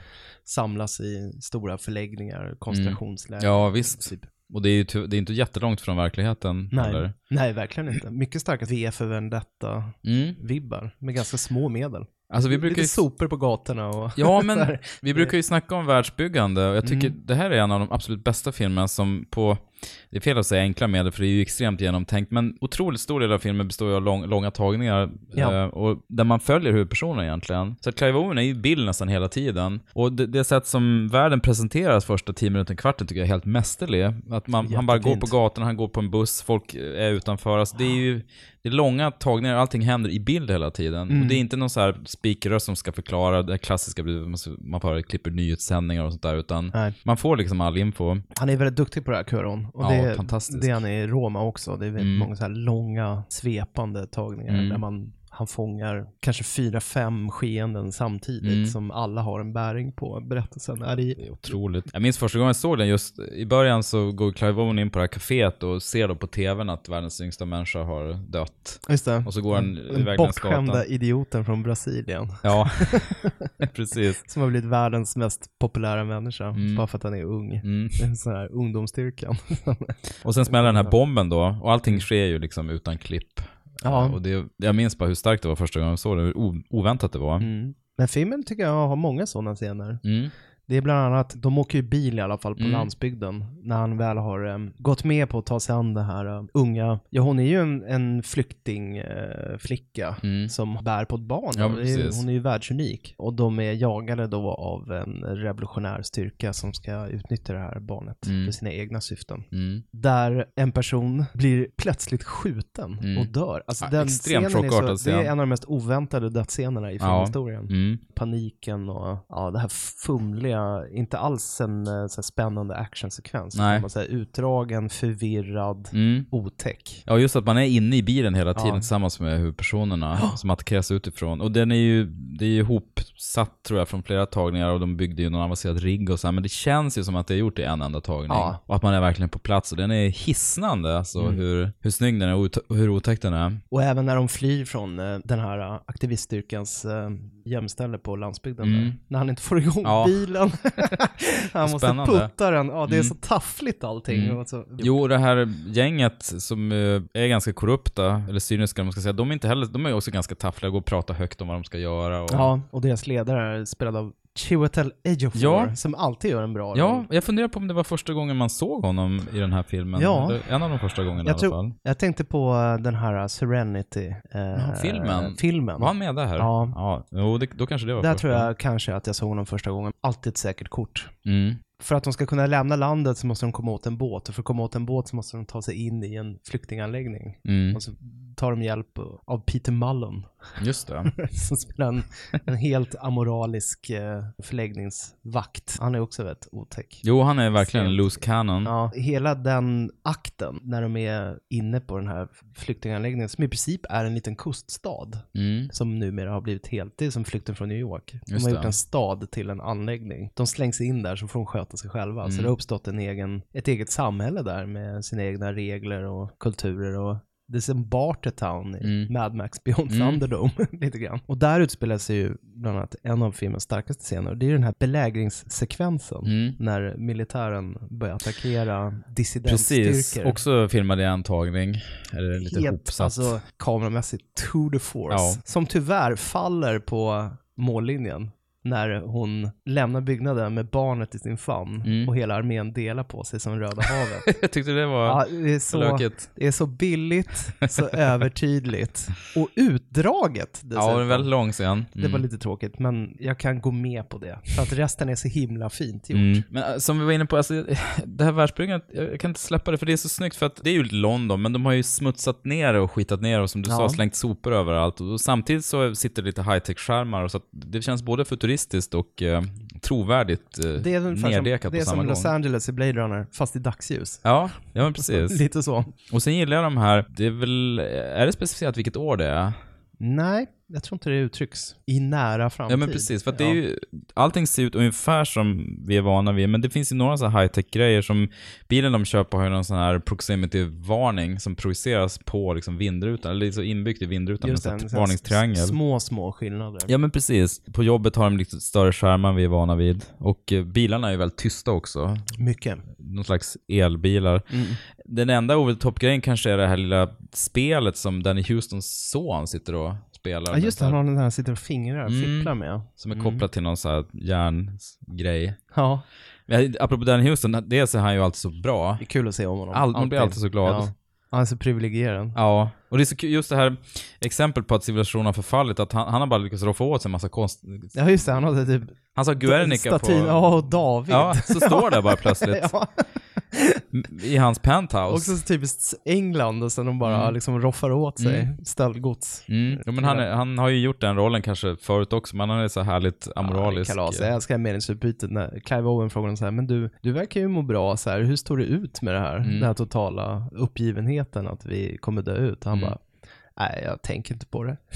samlas i stora förläggningar, koncentrationsläger. Ja, visst. Typ. Och det är ju det är inte jättelångt från verkligheten Nej. heller. Nej, verkligen inte. Mycket starka V för Vendetta-vibbar med ganska små medel. Alltså vi brukar Lite ju... sopor på gatorna och Ja, men vi brukar ju snacka om världsbyggande och jag tycker Mm. det här är en av de absolut bästa filmerna som på, det är fel att säga enkla medel för det är ju extremt genomtänkt, men otroligt stor del av filmen består ju av lång, långa tagningar Ja. eh, och där man följer huvudpersonen egentligen. Så att Clive Owen är ju bild nästan hela tiden. Och det, det sätt som världen presenteras första tio minuter, kvarten tycker jag är helt mästerlig. Att man, han bara går på gatan, han går på en buss, folk är utanför. Alltså det är ju det är långa tagningar, allting händer i bild hela tiden. Mm. Och det är inte någon så här speakerröst som ska förklara det klassiska, man bara klipper nyhetssändningar och sånt där, utan Nej. man får liksom all info. Han är väldigt duktig på det här Curon. Och Ja, det, är- fantastiskt. det är han i Roma också. Det är väldigt Mm. många så här långa, svepande tagningar Mm. där man, han fångar kanske fyra, fem skeenden samtidigt Mm. som alla har en bäring på berättelsen. Är det, Det är otroligt. Jag minns första gången jag såg den, just i början så går Clive Owen in på det här kaféet och ser då på tvn att världens yngsta människa har dött. just det. Och så går han Den iväg längs bortskämda gatan. idioten från Brasilien. Ja, precis. Som har blivit världens mest populära människa. Mm. Bara för att han är ung. Mm. En sån här ungdomsstyrkan. Och sen smäller den här bomben då, och allting sker ju liksom utan klipp. Ja. Och det, jag minns bara hur starkt det var första gången jag såg det, hur oväntat det var. Mm. Men filmen tycker jag har många sådana scener. Mm. Det är bland annat, de åker ju bil i alla fall på Mm. landsbygden. När han väl har em, gått med på att ta sig an det här em, unga, ja hon är ju en, en flyktingflicka flicka Mm. som bär på ett barn. Ja, är, hon är ju världsunik. Och de är jagade då av en revolutionär styrka som ska utnyttja det här barnet Mm. för sina egna syften. Mm. Där en person blir plötsligt skjuten Mm. och dör. Alltså Ja, den extremt scenen är, chockartad så, det är scen. en av de mest oväntade dödsscenerna i Ja. filmhistorien Mm. paniken och ja, det här fumliga inte alls en eh, så spännande actionsekvens. Nej. Man säger utdragen, förvirrad, Mm. otäck. Ja, just att man är inne i bilen hela tiden Ja. tillsammans med huvudpersonerna som attackeras utifrån. Och den är ju, det är ju ihopsatt tror jag från flera tagningar och de byggde ju någon avancerad rigg och så här, men det känns ju som att det är gjort i en enda tagning. Ja. Och att man är verkligen på plats och den är hisnande alltså Mm. hur, hur snygg den är och hur otäck den är. Och även när de flyr från eh, den här eh, aktiviststyrkans gömställe på landsbygden. Mm. Där, när han inte får igång Ja. bilen. han måste putta den. Ja, det är Mm. så taffligt allting. Mm. Och så, Jo, det här gänget som eh, är ganska korrupta, eller cyniska man ska säga, de är inte heller, de är också ganska taffliga, går och pratar högt om vad de ska göra. Och... Ja, och deras ledare är spelad av Chiwetel Ejiofor, Ja. som alltid gör en bra Ja, roll. jag funderar på om det var första gången man såg honom i den här filmen. Ja. En av de första gångerna i Jag, alla tror, fall. jag tänkte på eh, den här Serenity. Eh, Ja, filmen. filmen. Var han med där? Ja. ja jo, det, då kanske det var Där första. tror jag kanske att jag såg honom första gången. Alltid ett säkert kort. Mm. För att de ska kunna lämna landet så måste de komma åt en båt och för att komma åt en båt så måste de ta sig in i en flyktinganläggning. Mm. Och så tar de hjälp av Peter Mullen Just det. som spelar en, en helt amoralisk eh, förläggningsvakt. Han är också rätt otäck. Jo, han är verkligen en loose cannon. Ja, hela den akten när de är inne på den här flyktinganläggningen som i princip är en liten kuststad Mm. som numera har blivit helt, det är som flykten från New York. De Just har det. gjort en stad till en anläggning. De slängs in där så får de sköta sig själva. Så Mm. det har uppstått en egen, ett eget samhälle där med sina egna regler och kulturer och det är som Bartertown i Mm. Mad Max Beyond Mm. Thunderdome, lite grann. Och där utspelar sig ju bland annat en av filmens starkaste scener. Det är den här belägringssekvensen Mm. när militären börjar attackera dissidentstyrkor. Precis. Också filmad i en tagning. Eller lite Helt, hopsatt. alltså kameramässigt to the force. Ja. Som tyvärr faller på mållinjen när hon lämnar byggnaden med barnet i sin famn Mm. och hela armén delar på sig som Röda havet. jag tyckte det var ja, det, är så, lökigt. det är så billigt, så övertydligt och utdraget Ja, dessutom. en väldigt lång scen. Det var lite tråkigt, men jag kan gå med på det. För att resten är så himla fint gjort. Mm. Men äh, som vi var inne på, alltså, det här världsbyggandet, jag kan inte släppa det för det är så snyggt för att det är ju London, men de har ju smutsat ner det och skitat ner och som du Ja. sa, slängt sopor överallt. Och samtidigt så sitter det lite high-tech-skärmar och så att det känns både futuristiskt och eh, trovärdigt eh, Det är ungefär som, nerdekat det är som gång. Los Angeles i Blade Runner, fast i dagsljus. Ja, ja men precis. Lite så. Och sen gillar jag de här, det är väl, är det specificerat vilket år det är? Nej, jag tror inte det uttrycks i nära framtid. Ja men precis, för att det är ju, allting ser ut ungefär som vi är vana vid, men det finns ju några så här high-tech grejer som bilen de köper har ju någon sån här proximity-varning som projiceras på liksom vindrutan, eller så inbyggt i vindrutan Just en sån varningstriangel. Små, små skillnader. Ja men precis. På jobbet har de lite större skärmar än vi är vana vid. Och eh, bilarna är ju väldigt tysta också. Mycket. Någon slags elbilar. Mm. Den enda over the top-grejen kanske är det här lilla spelet som Danny Houstons son sitter och spelar. Ja just det, han har den här sitter och fingrar och Mm. fipplar med. Som är Mm. kopplat till någon sån här järngrej. Ja, Apropå Danny Houston, dels är han ju alltid så bra. det är kul att se om honom. All, man blir alltid så glad. Ja. Han är så privilegierad. Ja, och det är så kul, just det här exempel på att civilisationen har förfallit, att han, han har bara lyckats roffa åt sig en massa konst... Ja just det, han hade typ Han sa Guernica på... ja och David. Ja, så står det bara plötsligt. ja. I hans penthouse. Också så typiskt England och sen de bara Mm. liksom roffar åt sig Mm. stöldgods. Mm. Ja, men han, är, han har ju gjort den rollen kanske förut också, men han är så härligt amoralisk. Ja, kalas. Jag älskar meningsutbytet när Clive Owen frågar så här, men du, du verkar ju må bra så här, hur står det ut med det här? Mm. Den här totala uppgivenheten att vi kommer dö ut. Han Mm. bara, nej jag tänker inte på det.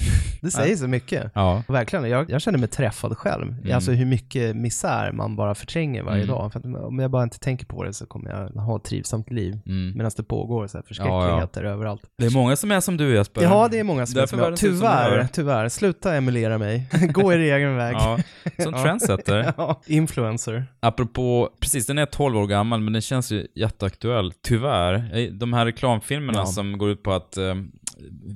Det säger så mycket. Ja. Och verkligen, jag, jag känner mig träffad själv. Mm. Alltså hur mycket misär man bara förtränger varje Mm. dag. För att om jag bara inte tänker på det så kommer jag ha ett trivsamt liv. Mm. Medan det pågår så här förskräckligheter överallt. Det är många som är som du Jesper. Ja, det är många som är Därför som jag. ut som Tyvärr, tyvärr. Sluta emulera mig. Gå er egen väg. Ja, som trendsetter. ja, influencer. Apropå, precis den är 12 år gammal men den känns ju jätteaktuell, tyvärr. De här reklamfilmerna Ja. som går ut på att eh,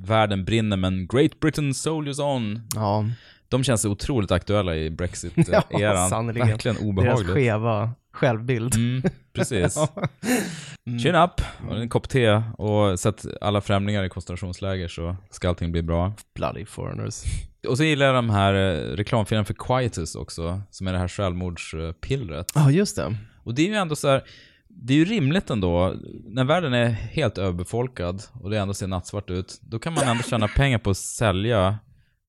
världen brinner men Great Britain soldiers on. Ja, De känns otroligt aktuella i Ja, Brexit-eran. sannerligen. Verkligen deras obehagligt. skeva självbild. Mm, precis. Ja. Mm. Chin up, en kopp te och sätt alla främlingar i koncentrationsläger så ska allting bli bra. Bloody foreigners. Och så gillar jag de här eh, reklamfilmerna för Quietus också, som är det här självmordspillret. Ja, just det. Och det är ju ändå så här, det är ju rimligt ändå, när världen är helt överbefolkad och det ändå ser nattsvart ut, då kan man ändå tjäna pengar på att sälja.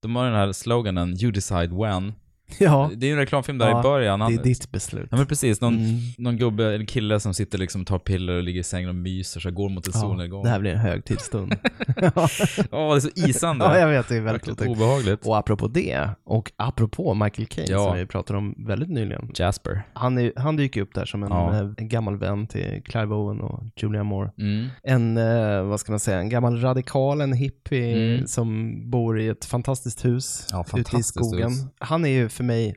De har den här sloganen “You decide when”. Ja, Det är ju en reklamfilm där Ja, i början. Han, det är ditt beslut. Ja men precis, någon, Mm. någon gubbe, eller kille som sitter liksom tar piller och ligger i sängen och myser så går mot en Ja, solnedgång. det här blir en högtidsstund. Åh, det är så isande. ja, jag vet, det är väldigt Verkligen obehagligt. Och apropå det, och apropå Michael Caine Ja. som vi pratade om väldigt nyligen. Jasper. Han, är, han dyker upp där som en, Ja. eh, en gammal vän till Clive Owen och Julia Moore. Mm. En, eh, vad ska man säga, en gammal radikal, en hippie Mm. som bor i ett fantastiskt hus Ja, ute i fantastiskt skogen. hus. Han är ju för mig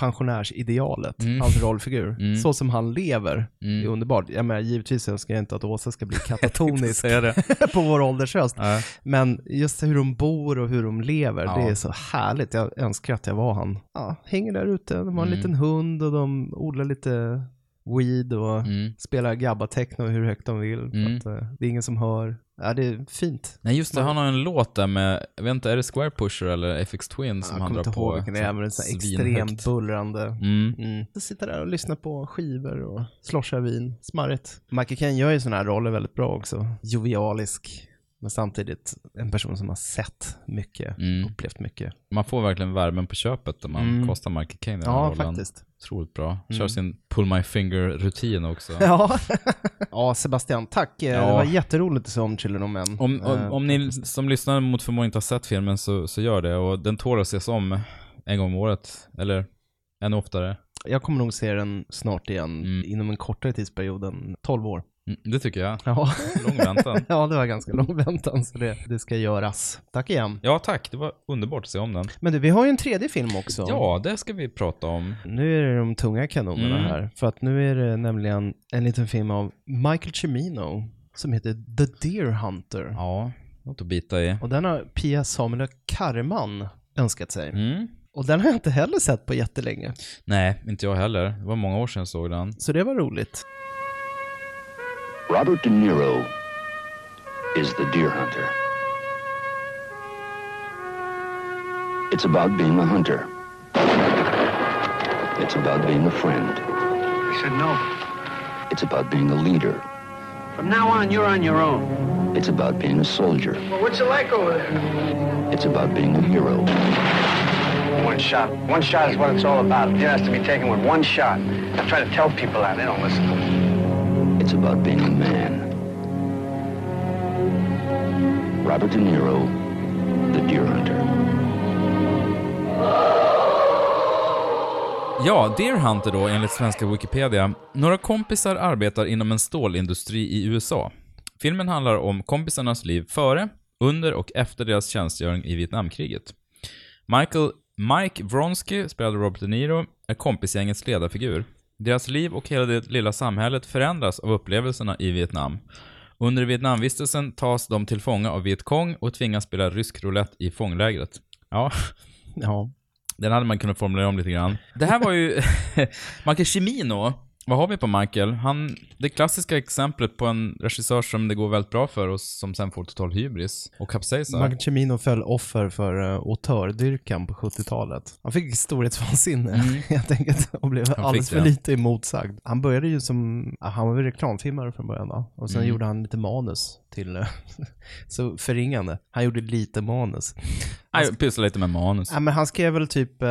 pensionärsidealet, Mm. hans rollfigur. Mm. Så som han lever Mm. är underbart. Jag menar, givetvis önskar jag inte att Åsa ska bli katatonisk det. på vår åldershöst. Ja. Men just hur de bor och hur de lever, Ja. det är så härligt. Jag önskar att jag var han. Ja, hänger där ute, de har en Mm. liten hund och de odlar lite weed och Mm. spelar gabba-techno hur högt de vill. Mm. Att, eh, det är ingen som hör. Ja, det är fint. Nej just det, han har en låt där med, jag vet inte, är det Square Pusher eller FX Twin som jag han kommer drar inte på? ihåg vilken det är, men det är så extremt bullrande. Mm. Mm. Så sitter där och lyssnar på skivor och sloshar vin. Smarrigt. Michael Caine gör ju sådana här roller väldigt bra också. Jovialisk, men samtidigt en person som har sett mycket, Mm. upplevt mycket. Man får verkligen värmen på köpet om man Mm. kostar Michael Caine i den här Ja, rollen. faktiskt. Otroligt bra. Kör Mm. sin pull my finger-rutin också. Ja. ja, Sebastian, tack. Eh, Ja. Det var jätteroligt att se om Children of Men. Om, om, Eh, om ni som lyssnar mot förmodan inte har sett filmen så, så gör det och den tål att ses om en gång om året. Eller ännu oftare. Jag kommer nog se den snart igen, Mm. inom en kortare tidsperiod än 12 år. Mm, det tycker jag. Ja, Lång väntan. ja det var ganska lång väntan, så det, det ska göras. Tack igen. Ja, tack. Det var underbart att se om den. Men du, vi har ju en tredje film också. Ja, det ska vi prata om. Nu är det de tunga kanonerna Mm. här. För att nu är det nämligen en liten film av Michael Cimino som heter The Deer Hunter. Ja, något att bita i. Och den har Pia Samuel Karman önskat sig. Mm. Och den har jag inte heller sett på jättelänge. Nej, inte jag heller. Det var många år sedan jag såg den. Så det var roligt. Robert De Niro is the deer hunter. It's about being a hunter. It's about being a friend. I said no. It's about being a leader. From now on, you're on your own. It's about being a soldier. Well, what's it like over there? It's about being a hero. One shot. One shot is what it's all about. Deer has to be taken with one shot. I try to tell people that. They don't listen. About being a man. Robert De Niro, the deer hunter. Ja, Deer Hunter då, enligt svenska Wikipedia. Några kompisar arbetar inom en stålindustri i USA. Filmen handlar om kompisarnas liv före, under och efter deras tjänstgöring i Vietnamkriget. Michael, Mike Vronsky, spelad av Robert De Niro, är kompisgängets ledarfigur. Deras liv och hela det lilla samhället förändras av upplevelserna i Vietnam. Under Vietnamvistelsen tas de till fånga av Viet Cong och tvingas spela rysk roulette i fånglägret. Ja, Ja. den hade man kunnat formulera om lite grann. Det här var ju Michael Cimino. Vad har vi på Michael? Han, det klassiska exemplet på en regissör som det går väldigt bra för och som sen får total hybris och kapsejsar. Michael Cimino föll offer för uh, autördyrkan på 70-talet. Han fick storhetsvansinne helt enkelt och blev Mm. fick alldeles för lite emotsagd. Han började ju som, han var väl reklamfilmare från början va? Och sen Mm. gjorde han lite manus till, eh, så förringande. Han gjorde lite manus. Jag pysslar lite med manus. Ja, men han skrev väl typ uh,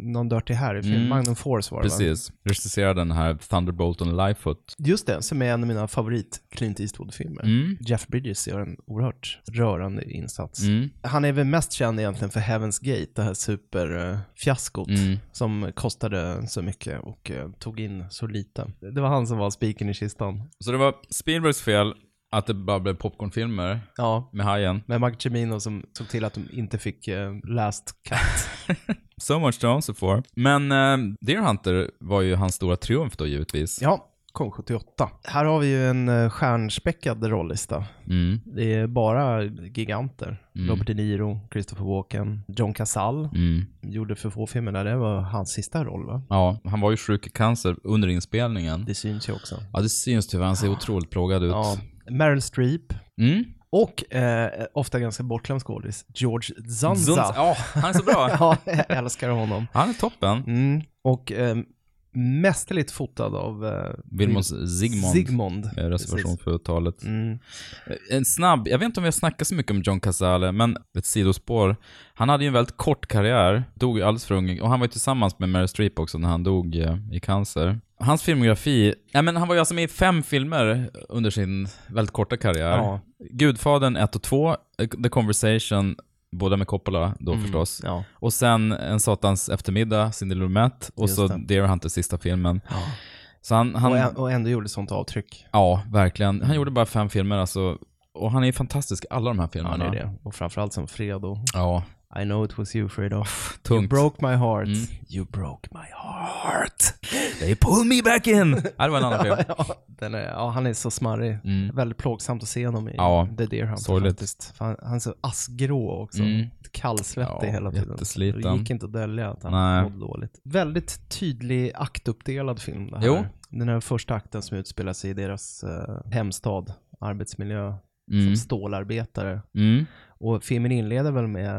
någon Dirty Harry-film, Mm. Magnum Force var det va? Precis. Regisserade den här Thunderbolt on Lightfoot. Just det, som är en av mina favorit Clint Eastwood-filmer. Mm. Jeff Bridges gör en oerhört rörande insats. Mm. Han är väl mest känd egentligen för Heaven's Gate, det här superfiaskot Mm. som kostade så mycket och eh, tog in så lite. Det var han som var spiken i kistan. Så det var Spielbergs fel att det bara blev popcornfilmer Ja, med Hajen. med Michael Cimino som såg till att de inte fick eh, last cut. So much to answer for. Men uh, Deer Hunter var ju hans stora triumf då givetvis. ja, kom 78. Här har vi ju en eh, stjärnspäckad rollista. Mm. Det är bara giganter. Mm. Robert De Niro, Christopher Walken, John Casall. Mm. Gjorde för få filmer där, det var hans sista roll va? Ja, han var ju sjuk i cancer under inspelningen. Det syns ju också. Ja, det syns tyvärr. Han ser otroligt plågad ut. Ja, Meryl Streep. Mm. Och eh, ofta ganska bortglömd skådis, George Zanza. Zunz- Ja, han är så bra. ja, jag älskar honom. Han är toppen. Mm. Och eh, mästerligt fotad av eh, Vilmos Zsigmond. Zigmond. Eh, Reservation Precis. för uttalet. Mm. En snabb, jag vet inte om vi har snackat så mycket om John Cazale, men ett sidospår. Han hade ju en väldigt kort karriär, dog alldeles för ung, och han var ju tillsammans med Meryl Streep också när han dog eh, i cancer. Hans filmografi, ja men han var ju alltså med i fem filmer under sin väldigt korta karriär. Ja. Gudfadern 1 och 2, eh, The Conversation, båda med Coppola då Mm, förstås. Ja. Och sen En satans eftermiddag, Cindy Lumet, och Just så det. Deer Hunter, sista filmen. Så han, han Och, och ändå gjorde sånt avtryck. ja, verkligen. Han gjorde bara fem filmer alltså, och han är ju fantastisk i alla de här Ja, filmerna. det är det. Och framförallt som Fredo. Ja, I know it was you Fredo. You tungt. broke my heart. Mm. You broke my heart. They pull me back in! ja, det var en annan film. ja, den är, ja, han är så smarrig. Mm. Väldigt plågsamt att se honom i Ja, The Deer Hunter sorgligt. Han, han är så askgrå också. Mm. Kallsvettig Ja, hela tiden. jättesliten. Det gick inte att dölja att han Nej. mådde dåligt. Väldigt tydlig aktuppdelad film det här. Jo. Den här första akten som utspelar sig i deras uh, hemstad, arbetsmiljö, Mm. som stålarbetare. Mm. Och filmen inleder väl med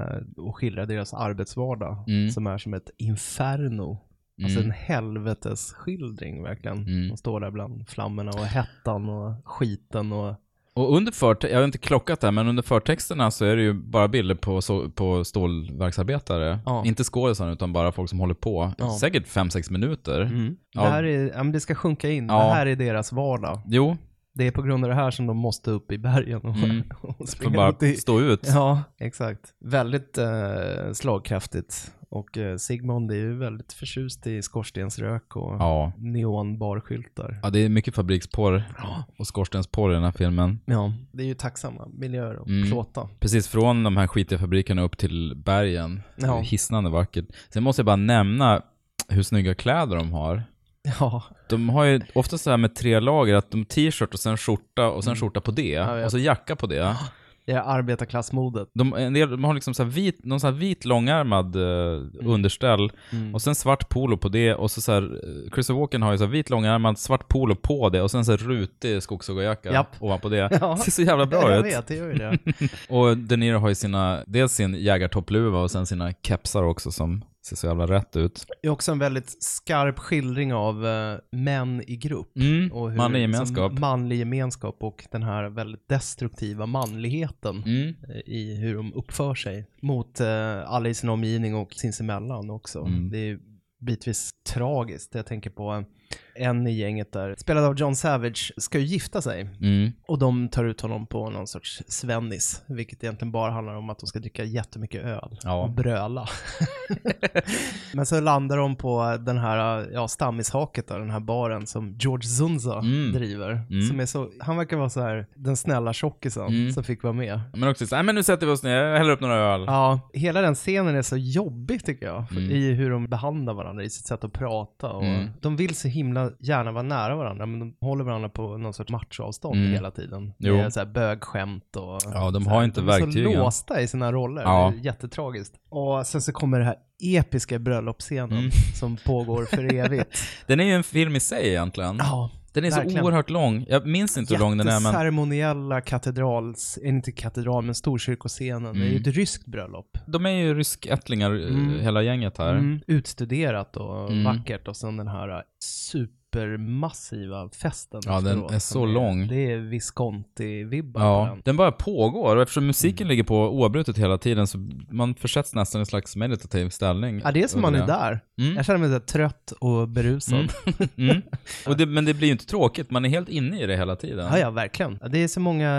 att skildra deras arbetsvardag Mm. som är som ett inferno. Alltså Mm. en helvetesskildring verkligen. Mm. De står där bland flammorna och hettan och skiten och Och under förtexterna, jag har inte klockat det här, men under förtexterna så är det ju bara bilder på, så, på stålverksarbetare. Ja. Inte skådisar utan bara folk som håller på. Ja. Säkert 5-6 minuter. Det Ja. här är, ja, men det ska sjunka in. Ja. Det här är deras vardag. Jo, Det är på grund av det här som de måste upp i bergen och, Mm. och springa bara runt i. stå ut. Ja, exakt. Väldigt eh, slagkraftigt. Och eh, Sigmund är ju väldigt förtjust i skorstensrök och Ja. neonbarskyltar. Ja, det är mycket fabriksporr och skorstensporr i den här filmen. Ja, det är ju tacksamma miljöer att Mm. plåta. Precis från de här skitiga fabrikerna upp till bergen. Det Ja. är hisnande vackert. Sen måste jag bara nämna hur snygga kläder de har. Ja, De har ju ofta så här med tre lager, att de t-shirt och sen skjorta och sen skjorta på det. Mm. jag och så jacka på det. det är arbetarklassmodet. De, en del, de har liksom så här vit, någon så vit långärmad eh, underställ Mm. och sen svart polo på det och så, så här, eh, Christopher Walken har ju så vit långärmad svart polo på det och sen så här rutig skogshuggarjacka Japp. ovanpå det. Ja. Det ser så jävla bra jag ut. vet, det gör ju det. Och De Niro har ju sina, dels sin jägartoppluva och sen sina kepsar också som ser så jävla rätt ut. Det är också en väldigt skarp skildring av eh, män i grupp. Mm, Och hur, manlig gemenskap. Som manlig gemenskap och den här väldigt destruktiva manligheten Mm. eh, i hur de uppför sig mot eh, alla i sin omgivning och sinsemellan också. Mm. Det är bitvis tragiskt. Jag tänker på en i gänget där, spelad av John Savage, ska ju gifta sig. Mm. Och de tar ut honom på någon sorts svennis, vilket egentligen bara handlar om att de ska dricka jättemycket öl Ja. och bröla. Men så landar de på den här ja, stammishaket, där, den här baren som George Zunza Mm. driver. Mm. Som är så, han verkar vara så här den snälla tjockisen Mm. som fick vara med. Men också så här, "Nej, men nu sätter vi oss ner, häller upp några öl. Ja, hela den scenen är så jobbig tycker jag. Mm. I hur de behandlar varandra, i sitt sätt att prata. Och Mm. De vill så himla gärna vara nära varandra, men de håller varandra på någon sorts machoavstånd Mm. hela tiden. Jo. Med så här bögskämt och... Ja, de har inte de är verktygen. så låsta i sina roller. Ja. Det är jättetragiskt. Och sen så kommer det här episka bröllopsscenen Mm. som pågår för evigt. Den är ju en film i sig egentligen. ja, Den är verkligen. så oerhört lång. Jag minns inte hur lång den är, men... Katedrals, eh, inte katedral, men storkyrkoscenen. Det är ju Mm. ett ryskt bröllop. De är ju ryskättlingar, eh, Mm. hela gänget här. Mm, utstuderat och Mm. vackert och sen den här äh, supermassiva festen Ja, den är så lång. Det är Visconti-vibbar Ja, den. den bara pågår och eftersom musiken Mm. ligger på oavbrutet hela tiden så man försätts nästan i en slags meditativ ställning. Ja, det är som man är där. Mm. Jag känner mig så trött och berusad. Mm. Mm. Och det, men det blir ju inte tråkigt, man är helt inne i det hela tiden. Ja, ja, verkligen. Det är så många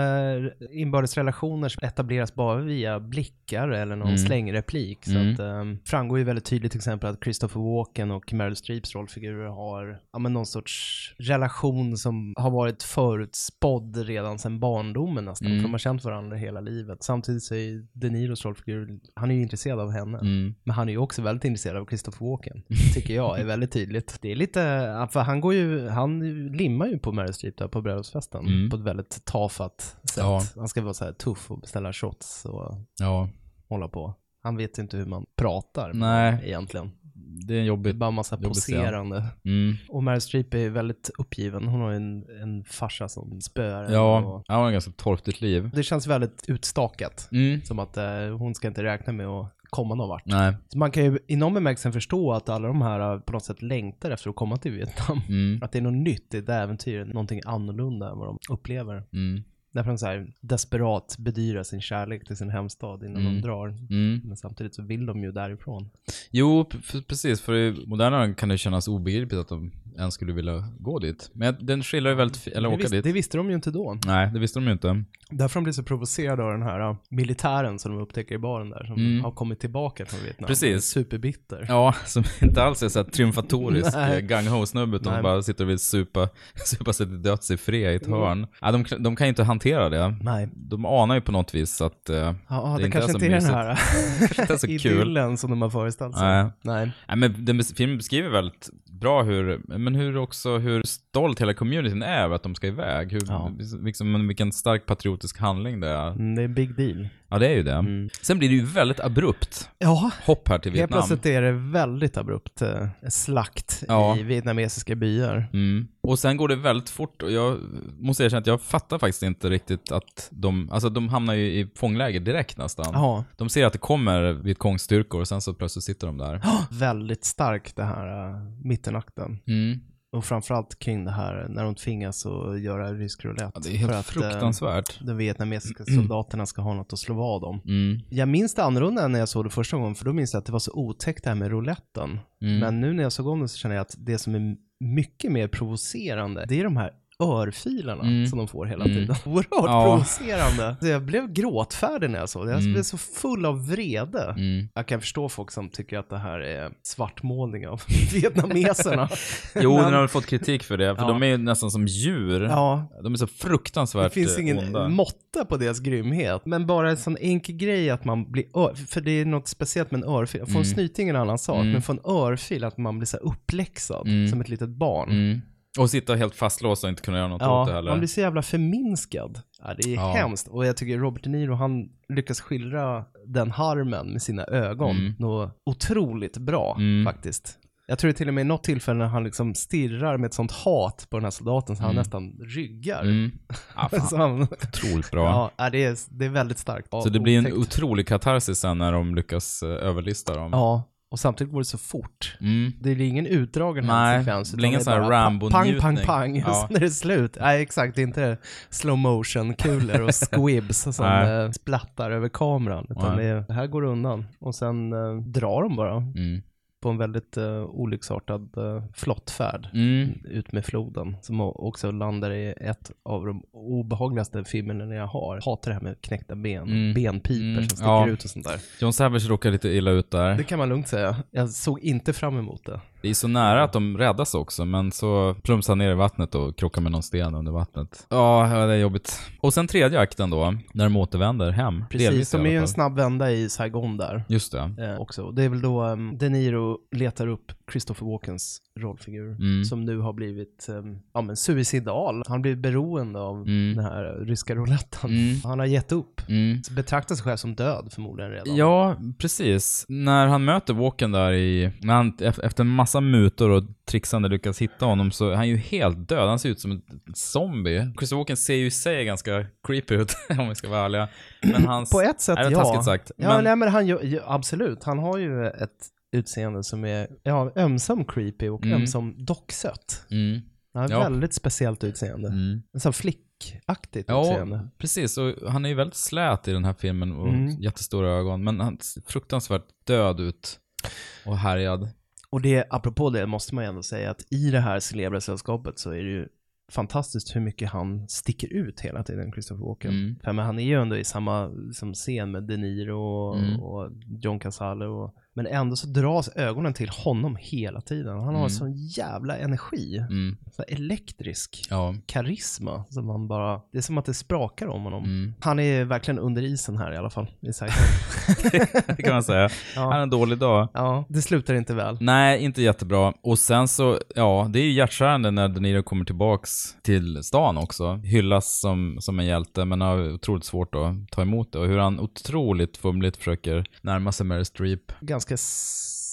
inbördes relationer som etableras bara via blickar eller någon Mm. slängreplik. Så Mm. att, um, framgår ju väldigt tydligt till exempel att Christopher Walken och Meryl Streeps rollfigurer har ja, men någon sorts relation som har varit förutspådd redan sedan barndomen nästan. Mm. För de har känt varandra hela livet. Samtidigt så är De Niros rollfigur, han är ju intresserad av henne. Mm. Men han är ju också väldigt intresserad av Christopher Walken. Tycker jag är väldigt tydligt. Det är lite, för han går ju, han limmar ju på Meryl Streep där på bröllopsfesten. Mm. På ett väldigt tafatt sätt. Ja. Han ska vara så här tuff och beställa shots och Ja, hålla på. Han vet inte hur man pratar Nej. egentligen. Det är Det är jobbigt. bara en massa poserande. Mm. Och Meryl Streep är väldigt uppgiven. Hon har ju en, en farsa som spöar Ja, och han har ett ganska torftigt liv. Det känns väldigt utstakat. Mm. Som att eh, hon ska inte räkna med att komma någon vart. Nej. Så man kan ju i någon bemärkelse förstå att alla de här eh, på något sätt längtar efter att komma till Vietnam. Mm. Att det är något nytt, det är ett äventyr, någonting annorlunda än vad de upplever. Mm. Därför de så här desperat bedyrar sin kärlek till sin hemstad innan Mm. de drar. Mm. Men samtidigt så vill de ju därifrån. Jo, precis. För i moderna kan det kännas obegripligt att de ens skulle vilja gå dit. Men den skiljer väldigt, eller det, åka visste, dit. det visste de ju inte då. Nej, det visste de ju inte. Därför de blir så provocerade av den här uh, militären som de upptäcker i baren där, som Mm. har kommit tillbaka från Vietnam. Precis. Superbitter. Ja, som inte alls är så här triumfatorisk gung-ho-snubbe, utan Nej. bara sitter och vill supa, supa sig till döds i fred i ett Mm. hörn. Ja, de, de kan ju inte hantera det. Nej. De anar ju på något vis att eh, Ja, det, det inte kanske är så inte är den mysigt. här Kanske inte är så kul. idyllen som de har föreställt sig. Nej. Nej. Nej, men den filmen beskriver väldigt bra hur, men hur också, hur stolt hela communityn är över att de ska iväg. Hur, Ja. liksom, vilken stark patriotisk handling det är. Mm, det är en big deal. Ja, det är ju det. Sen blir det ju väldigt abrupt Ja, hopp här till helt Vietnam. plötsligt är det väldigt abrupt eh, slakt Ja. i vietnamesiska byar. Mm. Och sen går det väldigt fort och jag måste erkänna att jag fattar faktiskt inte riktigt att de, alltså de hamnar ju i fångläger direkt nästan. Ja, De ser att det kommer Vietcongstyrkor och sen så plötsligt sitter de där. väldigt stark det här uh, mittenakten. Mm. Och framförallt kring det här när de tvingas att göra rysk roulette. Ja, det är helt för att, eh, fruktansvärt. de vietnamesiska soldaterna ska ha något att slå vad om. Mm. Jag minns det annorlunda än när jag såg det första gången, för då minns jag att det var så otäckt det här med rouletten. Mm. Men nu när jag såg om det så känner jag att det som är mycket mer provocerande, det är de här örfilarna Mm. som de får hela Mm. tiden. Oerhört Ja. provocerande. Så jag blev gråtfärdig när jag såg det. Jag Mm. blev så full av vrede. Mm. Jag kan förstå folk som tycker att det här är svartmålning av vietnameserna. Jo, Men- den har fått kritik för det, för Ja. de är ju nästan som djur. Ja, De är så det fruktansvärt finns eh, ingen onda. måtta på deras grymhet. Men bara en sån enkel grej att man blir, ör, för det är något speciellt med en örfil. Få en Mm. snyting är en annan sak, Mm. men få en örfil, att man blir så uppläxad som ett litet barn. Och sitta helt fastlåst och inte kunna göra något åt det Ja, heller. man blir så jävla förminskad. Ja, det är Ja. hemskt. Och jag tycker Robert De Niro, han lyckas skildra den harmen med sina ögon. Mm. Något otroligt bra Mm. faktiskt. Jag tror det till och med i något tillfälle när han liksom stirrar med ett sånt hat på den här soldaten så han Mm. nästan ryggar. Mm. Ja, så han, Otroligt bra. ja, ja, det, är, det är väldigt starkt. Så det blir en Otäckt. otrolig katarsis sen när de lyckas eh, överlista dem. Ja, och samtidigt går det så fort. Mm. Det är ingen utdragen Nej, sekvens. det blir ingen är sån här Rambo-njutning. Pang, pang, pang. Ja. Sen är det slut. Nej, exakt. Det är inte slow motion kulor och squibs som Nej. splattar över kameran. Utan det, är- det här går undan. Och sen eh, drar de bara Mm. På en väldigt uh, olycksartad uh, flottfärd Mm. ut med floden. Som också landar i ett av de obehagligaste filmerna jag har. Hatar det här med knäckta ben. Mm. Benpipor Mm, som sticker ja. ut och sånt där. John Savage råkar lite illa ut där. Det kan man lugnt säga. Jag såg inte fram emot det. Det är så nära att de räddas också, men så plumsar han ner i vattnet och krockar med någon sten under vattnet. Ja, det är jobbigt. Och sen tredje akten då, när de återvänder hem. Precis, Delvis de är ju en snabb vända i Saigon där. Just det. Eh, också. Det är väl då um, De Niro letar upp Christopher Walkens rollfigur Mm. som nu har blivit um, ja, men suicidal. Han blir beroende av Mm. den här ryska rouletten. Mm. Han har gett upp. Mm. Betraktar sig själv som död förmodligen redan. Ja, precis. När han möter Walken där i, när han ef- efter en massa mutor och trixande lyckas hitta honom så är han ju helt död. Han ser ut som en zombie. Chris Walken ser ju i sig ganska creepy ut, om vi ska vara ärliga. Men hans... På ett sätt Nej, det ja. sagt. Ja, men, nej, men han absolut. Han har ju ett utseende som är ja, ömsom creepy och Mm. ömsom docksött. Mm, Han har Ja. väldigt speciellt utseende. mm. En sån flickaktigt Ja, utseende. precis. Och han är ju väldigt slät i den här filmen och Mm. jättestora ögon. Men han ser fruktansvärt död ut och härjad. Och det, apropå det, måste man ju ändå säga att i det här celebra sällskapet så är det ju fantastiskt hur mycket han sticker ut hela tiden, Christopher Walken. Mm. För men han är ju ändå i samma liksom, scen med De Niro och, Mm. och John Casale och men ändå så dras ögonen till honom hela tiden. Han har Mm. en sån jävla energi. Mm. Så elektrisk Ja. karisma som man bara, det är som att det sprakar om honom. Mm. Han är verkligen under isen här i alla fall, i det kan man säga. Han har ja. en dålig dag. ja, det slutar inte väl. Nej, inte jättebra. Och sen så, ja, det är ju hjärtskärande när De Niro kommer tillbaks till stan också. Hyllas som, som en hjälte, men har otroligt svårt att ta emot det. Och hur han otroligt fumligt försöker närma sig Meryl Streep. Ganska ganska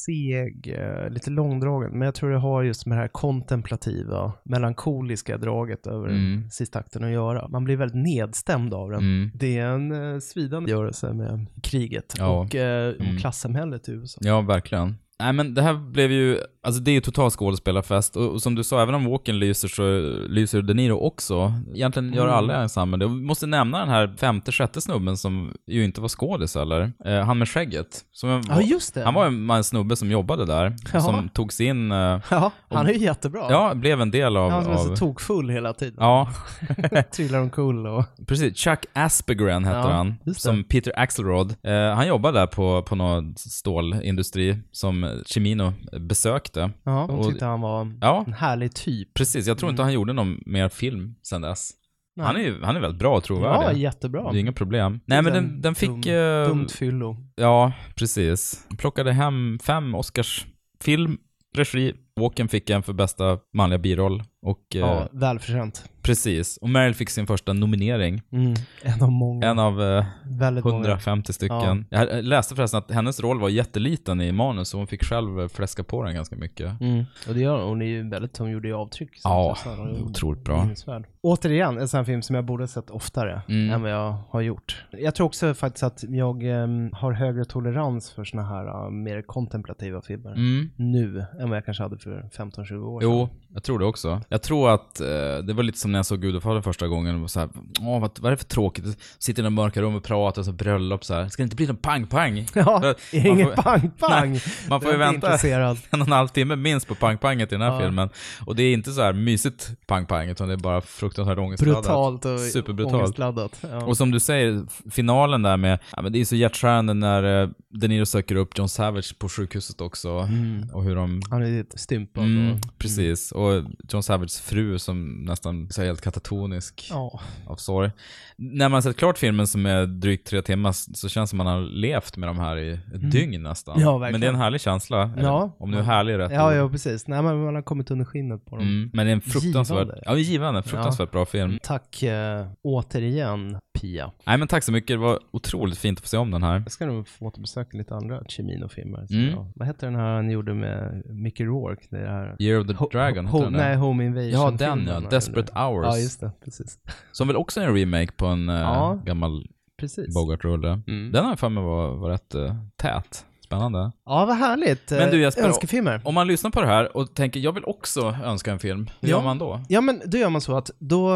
seg, eh, lite långdragen. Men jag tror det har just med det här kontemplativa, melankoliska draget över Mm. sista akten att göra. Man blir väldigt nedstämd av den. Mm. Det är en eh, svidande görelse med kriget Ja. och, eh, Mm. och klassamhället i USA. Ja, verkligen. Nej men det här blev ju, alltså det är ju total skådespelarfest och, och som du sa, även om Walken lyser så lyser De Niro också. Egentligen gör Mm. alla ensemble det. Måste nämna den här femte, sjätte snubben som ju inte var skådis eller? Eh, han med skägget. Som en- Ja, just det. Han var en, en snubbe som jobbade där, Ja. som tog in, eh, Ja, han är ju jättebra. ja, blev en del av... han som är så av tokfull hela tiden. ja, Trillar omkull och... precis. Chuck Aspegren heter Ja, han, som Peter Axelrod. Eh, han jobbade där på, på någon stålindustri som Chimino besökte. Ja, de tyckte han var Ja, en härlig typ. Precis, jag tror inte Mm. han gjorde någon mer film sen dess. Nej. Han är ju han är väldigt bra och Ja, trovärdig. jättebra. det är inga problem. Nej men den, den fick... Dum, eh, dumt fyllo. Ja, precis. Plockade hem fem Oscars film, regi. Walken fick en för bästa manliga biroll. Och eh, Ja, välförtjänt. Precis. Och Meryl fick sin första nominering. Mm. En av många. En av eh, väldigt många. 150 stycken. Jag läste förresten att hennes roll var jätteliten i manus, så hon fick själv eh, fläska på den ganska mycket. Mm. Och det gör hon. Hon är ju väldigt, hon gjorde ju avtryck. Ja, ju otroligt bra. minnesvärd. Återigen, en sån film som jag borde sett oftare Mm. än vad jag har gjort. Jag tror också faktiskt att jag em, har högre tolerans för såna här uh, mer kontemplativa filmer Mm. nu än vad jag kanske hade för 15-20 år Jo, sedan. jag tror det också. Jag tror att eh, det var lite som när jag såg Gudfadern första gången. Och så här, Åh, vad, vad är det för tråkigt? Sitter i den mörka rum och pratar, så bröllop så här. Ska det inte bli någon pang-pang? Ja, inget pang-pang. Man får ju vänta en och en halv timme minst på pang-panget i den här Ja. filmen. Och det är inte så här mysigt pang-pang, utan det är bara fruktansvärt ångestladdat. Brutalt och Superbrutalt. ångestladdat. Ja. Och som du säger, finalen där med, ja men det är så hjärtskärande när eh, De Niro söker upp John Savage på sjukhuset också. Mm. Och hur de Han är lite stympad. Mm, och, precis. Och John Savages fru som nästan så helt katatonisk ja. av sorg. När man har sett klart filmen som är drygt tre timmar så känns det som man har levt med de här i ett dygn nästan. Mm. Ja, verkligen. Men det är en härlig känsla. Eller, Ja. Om nu är härlig är rätt Ja, ord. ja, precis. Nej, men man har kommit under skinnet på dem. Mm, men det är en fruktansvärt, Givande. ja givande, fruktansvärt bra film. Tack eh, återigen, Pia. Nej men tack så mycket, det var otroligt fint att få se om den här. Jag ska nog få återbesöka lite andra Cimino-filmer. som Mm. Vad heter den här han gjorde med Mickey Rourke? Det här... Year of the Ho- Dragon, ho-? Nej, Home Invasion. Ja, den ja, eller? Desperate Hours. Ja, just det. Precis. Som väl också är en remake på en eh, Ja. gammal precis. Bogart-rulle. Mm. Den har jag för mig var, var rätt uh, tät. Spännande. Ja, vad härligt. Men du, Jesper, Önskefilmer. Om man lyssnar på det här och tänker jag vill också önska en film, hur Ja. gör man då? Ja, men då gör man så att då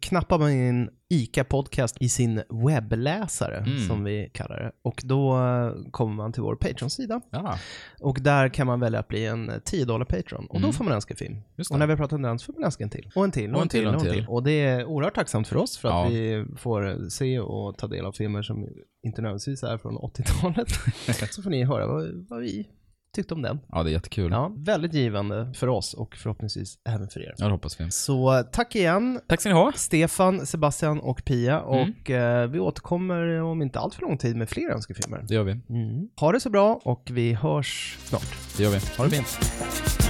knappar man in ICA Podcast i sin webbläsare, Mm. som vi kallar det. Och då eh, kommer man till vår Patreon-sida. Och där kan man välja att bli en 10 dollar Patreon. Och Mm. då får man önska film. Och när vi har pratat om den så får man önska en till. Och en till, och en till, och en till. Och det är oerhört tacksamt för oss för att Ja. vi får se och ta del av filmer som inte nödvändigtvis är från 80-talet. så får ni höra vad, vad vi tyckte om den. Ja, det är jättekul. Ja. Ja, väldigt givande för oss och förhoppningsvis även för er. det hoppas vi. Så tack igen Tack ska ni ha. Stefan, Sebastian och Pia Mm. och eh, vi återkommer om inte allt för lång tid med fler önskefilmer. Det gör vi. Mm. Ha det så bra och vi hörs snart. Det gör vi. Ha det fint.